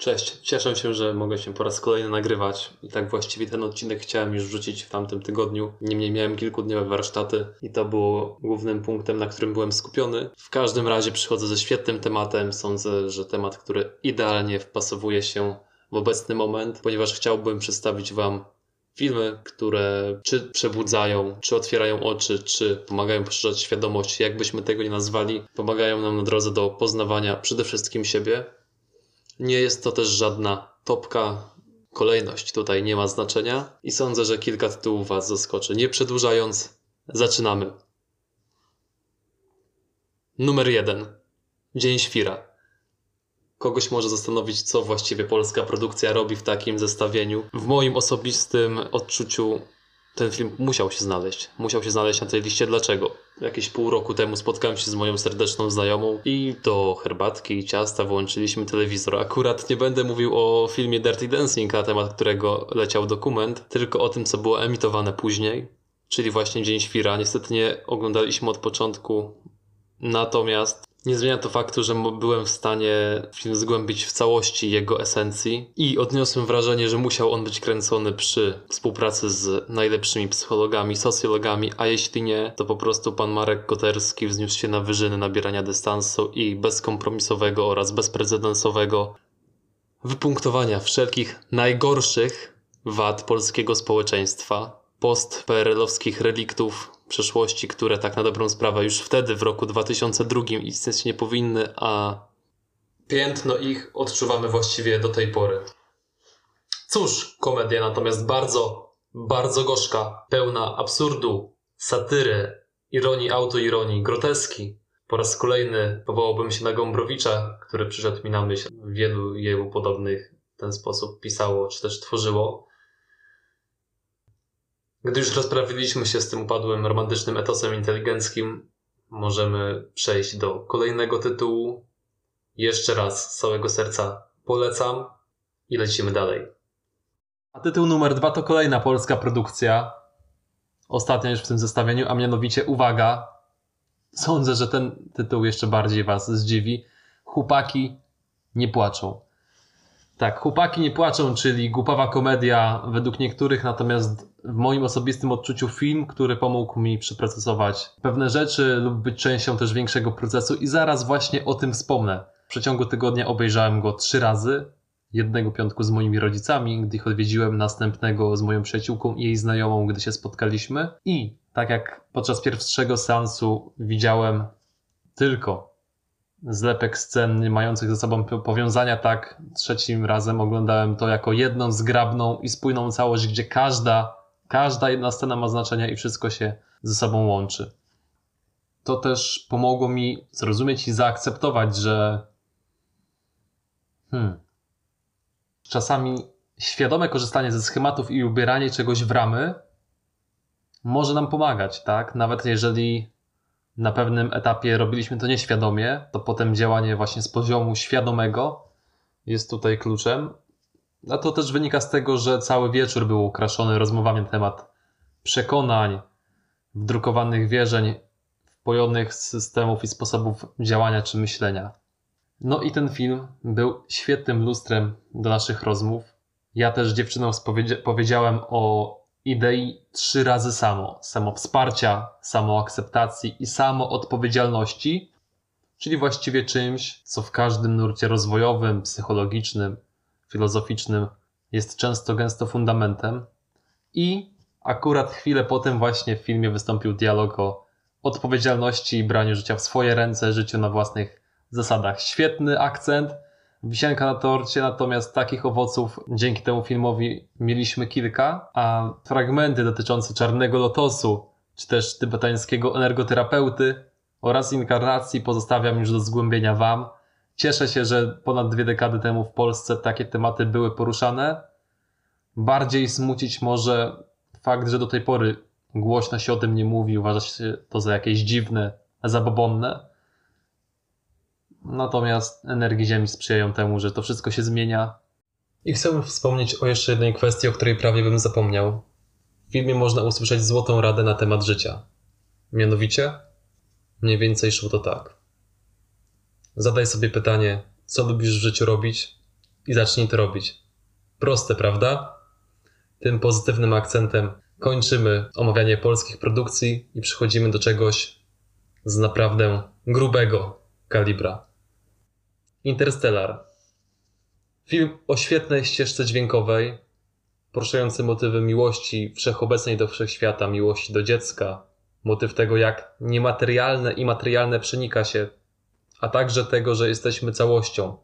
Cześć, cieszę się, że mogę się po raz kolejny nagrywać. I tak właściwie ten odcinek chciałem już wrzucić w tamtym tygodniu. Niemniej miałem kilkudniowe warsztaty i to było głównym punktem, na którym byłem skupiony. W każdym razie przychodzę ze świetnym tematem. Sądzę, że temat, który idealnie wpasowuje się w obecny moment, ponieważ chciałbym przedstawić Wam filmy, które czy przebudzają, czy otwierają oczy, czy pomagają poszerzać świadomość, jakbyśmy tego nie nazwali, pomagają nam na drodze do poznawania przede wszystkim siebie, nie jest to też żadna topka. Kolejność tutaj nie ma znaczenia i sądzę, że kilka tytułów Was zaskoczy. Nie przedłużając, zaczynamy. Numer jeden. Dzień Świra. Kogoś może zastanowić, co właściwie polska produkcja robi w takim zestawieniu. W moim osobistym odczuciu ten film musiał się znaleźć. Musiał się znaleźć na tej liście. Dlaczego? Jakieś pół roku temu spotkałem się z moją serdeczną znajomą i do herbatki i ciasta włączyliśmy telewizor. Akurat nie będę mówił o filmie Dirty Dancing, na temat którego leciał dokument, tylko o tym, co było emitowane później, czyli właśnie Dzień Świra. Niestety nie oglądaliśmy od początku, natomiast nie zmienia to faktu, że byłem w stanie film zgłębić w całości jego esencji i odniosłem wrażenie, że musiał on być kręcony przy współpracy z najlepszymi psychologami, socjologami, a jeśli nie, to po prostu pan Marek Koterski wzniósł się na wyżyny nabierania dystansu i bezkompromisowego oraz bezprecedensowego wypunktowania wszelkich najgorszych wad polskiego społeczeństwa, post-PRL-owskich reliktów przeszłości, które tak na dobrą sprawę już wtedy, w roku 2002 istnieć nie powinny, a piętno ich odczuwamy właściwie do tej pory. Cóż, komedia natomiast bardzo, bardzo gorzka, pełna absurdu, satyry, ironii, autoironii, groteski. Po raz kolejny powołałbym się na Gombrowicza, który przyszedł mi na myśl. Wielu jemu podobnych w ten sposób pisało, czy też tworzyło. Gdy już rozprawiliśmy się z tym upadłym romantycznym etosem inteligenckim, możemy przejść do kolejnego tytułu. Jeszcze raz z całego serca polecam i lecimy dalej. A tytuł numer dwa to kolejna polska produkcja. Ostatnia już w tym zestawieniu, a mianowicie uwaga. Sądzę, że ten tytuł jeszcze bardziej Was zdziwi. Chłopaki nie płaczą. Tak, chłopaki nie płaczą, czyli głupawa komedia według niektórych, natomiast w moim osobistym odczuciu film, który pomógł mi przeprocesować pewne rzeczy lub być częścią też większego procesu i zaraz właśnie o tym wspomnę. W przeciągu tygodnia obejrzałem go trzy razy. Jednego piątku z moimi rodzicami, gdy ich odwiedziłem, następnego z moją przyjaciółką i jej znajomą, gdy się spotkaliśmy. I tak jak podczas pierwszego seansu widziałem tylko zlepek scen mających ze sobą powiązania, tak trzecim razem oglądałem to jako jedną zgrabną i spójną całość, gdzie każda, każda jedna scena ma znaczenie i wszystko się ze sobą łączy. To też pomogło mi zrozumieć i zaakceptować, że hmm, czasami świadome korzystanie ze schematów i ubieranie czegoś w ramy może nam pomagać, tak? Nawet jeżeli na pewnym etapie robiliśmy to nieświadomie, to potem działanie właśnie z poziomu świadomego jest tutaj kluczem. A to też wynika z tego, że cały wieczór był ukraszony rozmowami na temat przekonań, wdrukowanych wierzeń, wpojonych systemów i sposobów działania czy myślenia. No i ten film był świetnym lustrem do naszych rozmów. Ja też dziewczynom powiedziałem o idei trzy razy samo. Samo wsparcia, samo akceptacji i samo odpowiedzialności, czyli właściwie czymś, co w każdym nurcie rozwojowym, psychologicznym, filozoficznym jest często gęsto fundamentem. I akurat chwilę potem właśnie w filmie wystąpił dialog o odpowiedzialności i braniu życia w swoje ręce, życiu na własnych zasadach. Świetny akcent, Wisienka na torcie, natomiast takich owoców dzięki temu filmowi mieliśmy kilka, a fragmenty dotyczące czarnego lotosu, czy też tybetańskiego energoterapeuty oraz inkarnacji pozostawiam już do zgłębienia Wam. Cieszę się, że ponad dwie dekady temu w Polsce takie tematy były poruszane. Bardziej smucić może fakt, że do tej pory głośno się o tym nie mówi, uważa się to za jakieś dziwne, zabobonne. Natomiast energii Ziemi sprzyjają temu, że to wszystko się zmienia. I chcę wspomnieć o jeszcze jednej kwestii, o której prawie bym zapomniał. W filmie można usłyszeć złotą radę na temat życia. Mianowicie, mniej więcej szło to tak. Zadaj sobie pytanie, co lubisz w życiu robić, i zacznij to robić. Proste, prawda? Tym pozytywnym akcentem kończymy omawianie polskich produkcji i przechodzimy do czegoś z naprawdę grubego kalibra. Interstellar. Film o świetnej ścieżce dźwiękowej, poruszający motywy miłości wszechobecnej do wszechświata, miłości do dziecka, motyw tego, jak niematerialne i materialne przenika się, a także tego, że jesteśmy całością.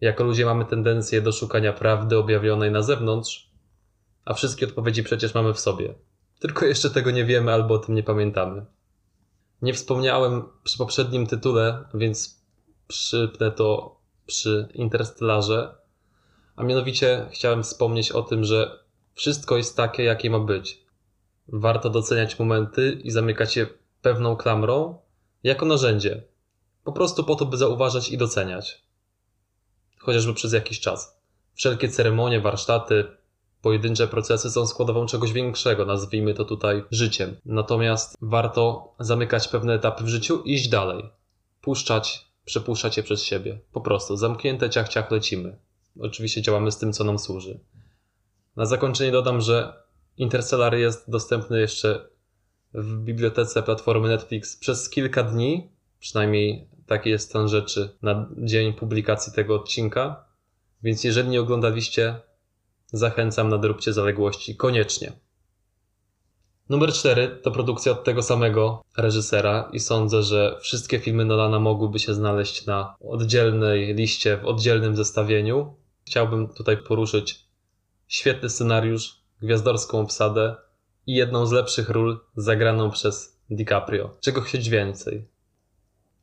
Jako ludzie mamy tendencję do szukania prawdy objawionej na zewnątrz, a wszystkie odpowiedzi przecież mamy w sobie. Tylko jeszcze tego nie wiemy albo o tym nie pamiętamy. Nie wspomniałem przy poprzednim tytule, więc przypnę to przy Interstellarze. A mianowicie chciałem wspomnieć o tym, że wszystko jest takie, jakie ma być. Warto doceniać momenty i zamykać je pewną klamrą jako narzędzie. Po prostu po to, by zauważać i doceniać. Chociażby przez jakiś czas. Wszelkie ceremonie, warsztaty, pojedyncze procesy są składową czegoś większego, nazwijmy to tutaj życiem. Natomiast warto zamykać pewne etapy w życiu i iść dalej. Puszczać, przepuszczać je przez siebie. Po prostu, zamknięte ciach, ciach lecimy. Oczywiście działamy z tym, co nam służy. Na zakończenie dodam, że Interstellar jest dostępny jeszcze w bibliotece platformy Netflix przez kilka dni, przynajmniej taki jest stan rzeczy na dzień publikacji tego odcinka. Więc jeżeli nie oglądaliście, Zachęcam, nadróbcie zaległości koniecznie. Numer 4 to produkcja od tego samego reżysera i sądzę, że wszystkie filmy Nolana mogłyby się znaleźć na oddzielnej liście, w oddzielnym zestawieniu. Chciałbym tutaj poruszyć świetny scenariusz, gwiazdorską obsadę i jedną z lepszych ról zagraną przez DiCaprio. Czego chcieć więcej?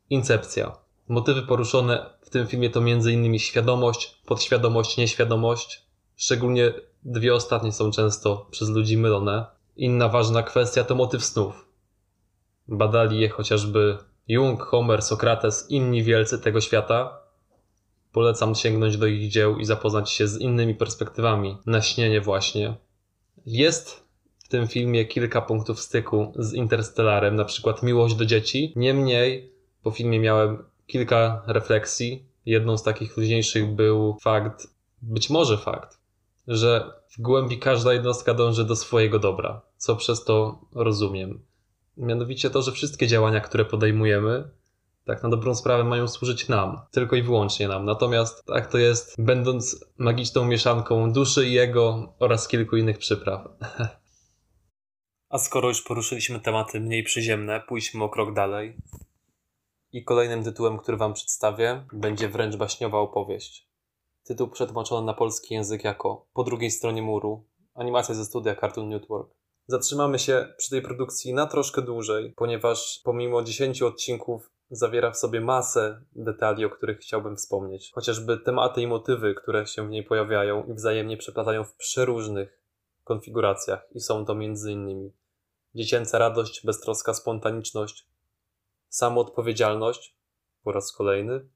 Incepcja. Motywy poruszone w tym filmie to m.in. świadomość, podświadomość, nieświadomość, Szczególnie dwie ostatnie są często przez ludzi mylone. Inna ważna kwestia to motyw snów. Badali je chociażby Jung, Homer, Sokrates, inni wielcy tego świata. Polecam sięgnąć do ich dzieł i zapoznać się z innymi perspektywami na śnienie właśnie. Jest w tym filmie kilka punktów styku z Interstellarem, na przykład miłość do dzieci. Niemniej po filmie miałem kilka refleksji. Jedną z takich luźniejszych był fakt, być może fakt, że w głębi każda jednostka dąży do swojego dobra, co przez to rozumiem. Mianowicie to, że wszystkie działania, które podejmujemy, tak na dobrą sprawę mają służyć nam, tylko i wyłącznie nam. Natomiast tak to jest, będąc magiczną mieszanką duszy i jego oraz kilku innych przypraw. A skoro już poruszyliśmy tematy mniej przyziemne, pójdźmy o krok dalej. I kolejnym tytułem, który Wam przedstawię, będzie wręcz baśniowa opowieść. Tytuł przetłumaczony na polski język jako Po drugiej stronie muru. Animacja ze studia Cartoon Network. Zatrzymamy się przy tej produkcji na troszkę dłużej, ponieważ pomimo 10 odcinków zawiera w sobie masę detali, o których chciałbym wspomnieć. Chociażby tematy i motywy, które się w niej pojawiają i wzajemnie przeplatają w przeróżnych konfiguracjach. I są to m.in. dziecięca radość, beztroska spontaniczność, samoodpowiedzialność po raz kolejny,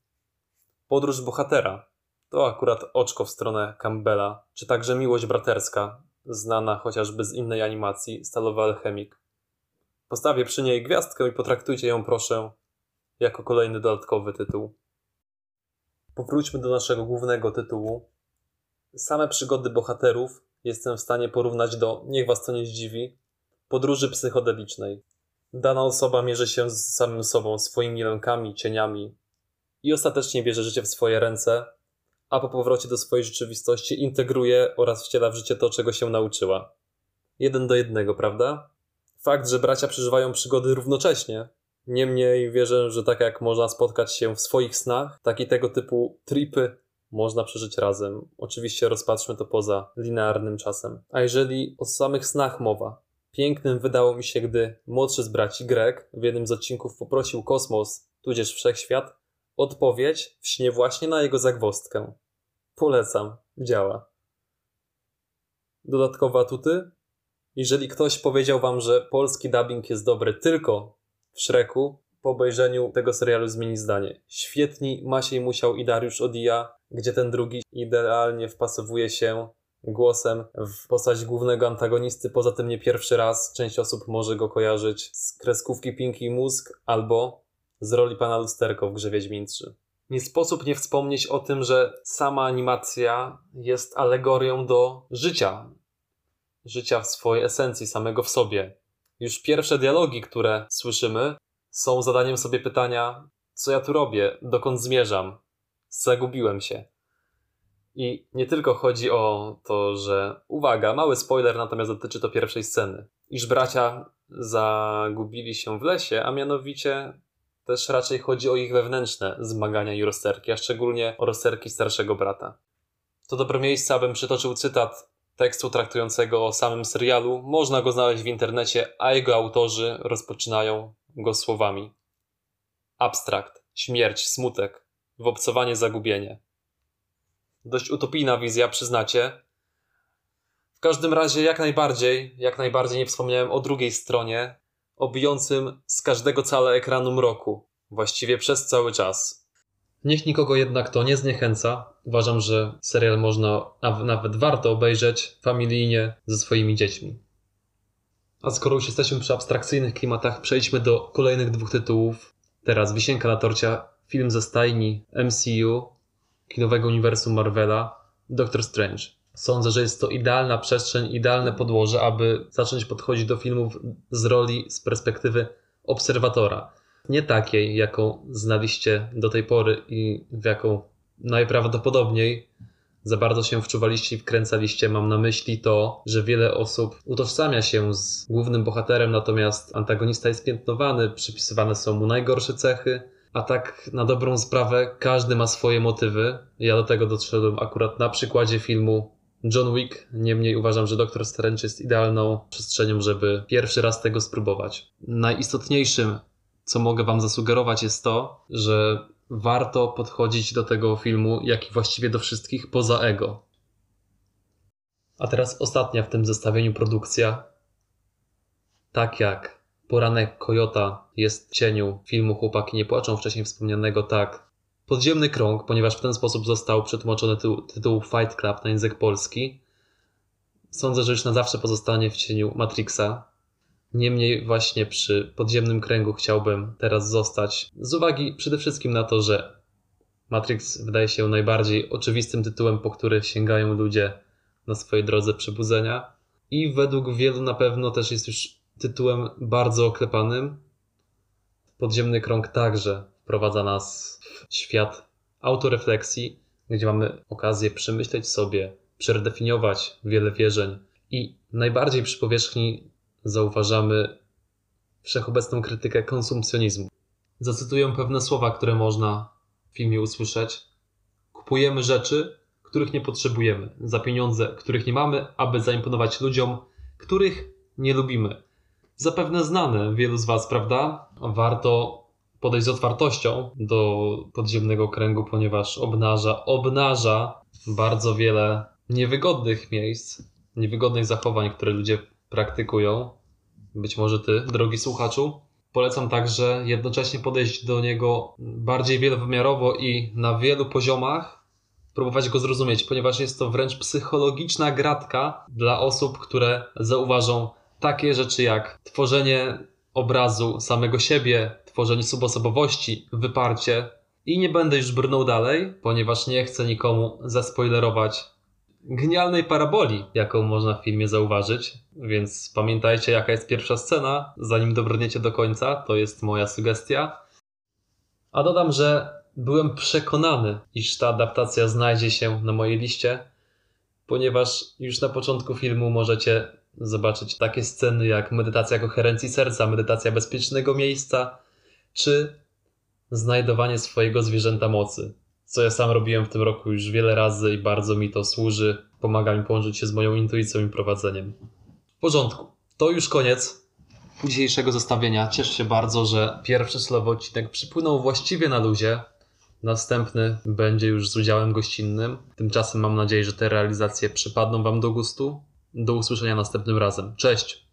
podróż bohatera, to akurat oczko w stronę Campbella, czy także miłość braterska, znana chociażby z innej animacji, Stalowy Alchemik. Postawię przy niej gwiazdkę i potraktujcie ją proszę jako kolejny dodatkowy tytuł. Powróćmy do naszego głównego tytułu. Same przygody bohaterów jestem w stanie porównać do, niech was to nie zdziwi, podróży psychodelicznej. Dana osoba mierzy się z samym sobą, swoimi lękami, cieniami i ostatecznie bierze życie w swoje ręce, a po powrocie do swojej rzeczywistości integruje oraz wciela w życie to, czego się nauczyła. Jeden do jednego, prawda? Fakt, że bracia przeżywają przygody równocześnie. Niemniej wierzę, że tak jak można spotkać się w swoich snach, tak i tego typu tripy można przeżyć razem. Oczywiście rozpatrzmy to poza linearnym czasem. A jeżeli o samych snach mowa, pięknym wydało mi się, gdy młodszy z braci Greg w jednym z odcinków poprosił kosmos, tudzież wszechświat, odpowiedź w śnie właśnie na jego zagwostkę. Polecam, działa. Dodatkowe atuty? Jeżeli ktoś powiedział wam, że polski dubbing jest dobry tylko w Shreku, po obejrzeniu tego serialu zmieni zdanie. Świetni Maciej Musiał i Dariusz Odija, gdzie ten drugi idealnie wpasowuje się głosem w postać głównego antagonisty. Poza tym nie pierwszy raz część osób może go kojarzyć z kreskówki Pinki i Mózg albo z roli pana Lusterko w grze Wiedźmin 3. Nie sposób nie wspomnieć o tym, że sama animacja jest alegorią do życia. Życia w swojej esencji, samego w sobie. Już pierwsze dialogi, które słyszymy, są zadaniem sobie pytania: co ja tu robię, dokąd zmierzam, zagubiłem się. I nie tylko chodzi o to, że uwaga, mały spoiler, natomiast dotyczy to pierwszej sceny, iż bracia zagubili się w lesie, a mianowicie też raczej chodzi o ich wewnętrzne zmagania i rozterki, a szczególnie o rozterki starszego brata. To dobre miejsce, abym przytoczył cytat tekstu traktującego o samym serialu. Można go znaleźć w internecie, a jego autorzy rozpoczynają go słowami: Abstrakt, śmierć, smutek, wobcowanie, zagubienie. Dość utopijna wizja, przyznacie. W każdym razie, jak najbardziej, jak najbardziej nie wspomniałem o drugiej stronie, o bijącym z każdego całe ekranu mroku, właściwie przez cały czas. Niech nikogo jednak to nie zniechęca. Uważam, że serial można, a nawet warto obejrzeć familijnie ze swoimi dziećmi. A skoro już jesteśmy przy abstrakcyjnych klimatach, przejdźmy do kolejnych dwóch tytułów. Teraz Wisienka na torcia, film ze stajni MCU, kinowego uniwersum Marvela, Doctor Strange. Sądzę, że jest to idealna przestrzeń, idealne podłoże, aby zacząć podchodzić do filmów z roli, z perspektywy obserwatora. Nie takiej, jaką znaliście do tej pory i w jaką najprawdopodobniej za bardzo się wczuwaliście i wkręcaliście. Mam na myśli to, że wiele osób utożsamia się z głównym bohaterem, natomiast antagonista jest piętnowany, przypisywane są mu najgorsze cechy, a tak na dobrą sprawę każdy ma swoje motywy. Ja do tego doszedłem akurat na przykładzie filmu John Wick. Niemniej uważam, że Doktor Strange jest idealną przestrzenią, żeby pierwszy raz tego spróbować. Najistotniejszym, co mogę Wam zasugerować, jest to, że warto podchodzić do tego filmu, jak i właściwie do wszystkich poza ego. A teraz ostatnia w tym zestawieniu produkcja. Tak jak Poranek Kojota jest w cieniu filmu Chłopaki nie płaczą, wcześniej wspomnianego, tak. Podziemny krąg, ponieważ w ten sposób został przetłumaczony tytuł, tytuł Fight Club na język polski. Sądzę, że już na zawsze pozostanie w cieniu Matrixa. Niemniej właśnie przy podziemnym kręgu chciałbym teraz zostać z uwagi przede wszystkim na to, że Matrix wydaje się najbardziej oczywistym tytułem, po który sięgają ludzie na swojej drodze przebudzenia i według wielu na pewno też jest już tytułem bardzo oklepanym. Podziemny krąg także wprowadza nas w świat autorefleksji, gdzie mamy okazję przemyśleć sobie, przeredefiniować wiele wierzeń i najbardziej przy powierzchni zauważamy wszechobecną krytykę konsumpcjonizmu. Zacytuję pewne słowa, które można w filmie usłyszeć. Kupujemy rzeczy, których nie potrzebujemy, za pieniądze, których nie mamy, aby zaimponować ludziom, których nie lubimy zapewne znane wielu z Was, prawda? Warto podejść z otwartością do podziemnego kręgu, ponieważ obnaża, obnaża bardzo wiele niewygodnych miejsc, niewygodnych zachowań, które ludzie praktykują. Być może Ty, drogi słuchaczu. Polecam także jednocześnie podejść do niego bardziej wielowymiarowo i na wielu poziomach próbować go zrozumieć, ponieważ jest to wręcz psychologiczna gratka dla osób, które zauważą takie rzeczy jak tworzenie obrazu samego siebie, tworzenie subosobowości, wyparcie. I nie będę już brnął dalej, ponieważ nie chcę nikomu zaspoilerować genialnej paraboli, jaką można w filmie zauważyć. Więc pamiętajcie, jaka jest pierwsza scena, zanim dobrniecie do końca. To jest moja sugestia. A dodam, że byłem przekonany, iż ta adaptacja znajdzie się na mojej liście, ponieważ już na początku filmu możecie zobaczyć takie sceny jak medytacja koherencji serca, medytacja bezpiecznego miejsca, czy znajdowanie swojego zwierzęta mocy. Co ja sam robiłem w tym roku już wiele razy i bardzo mi to służy. Pomaga mi połączyć się z moją intuicją i prowadzeniem. W porządku. To już koniec dzisiejszego zestawienia. Cieszę się bardzo, że pierwszy słowo odcinek przypłynął właściwie na luzie. Następny będzie już z udziałem gościnnym. Tymczasem mam nadzieję, że te realizacje przypadną Wam do gustu. Do usłyszenia następnym razem. Cześć!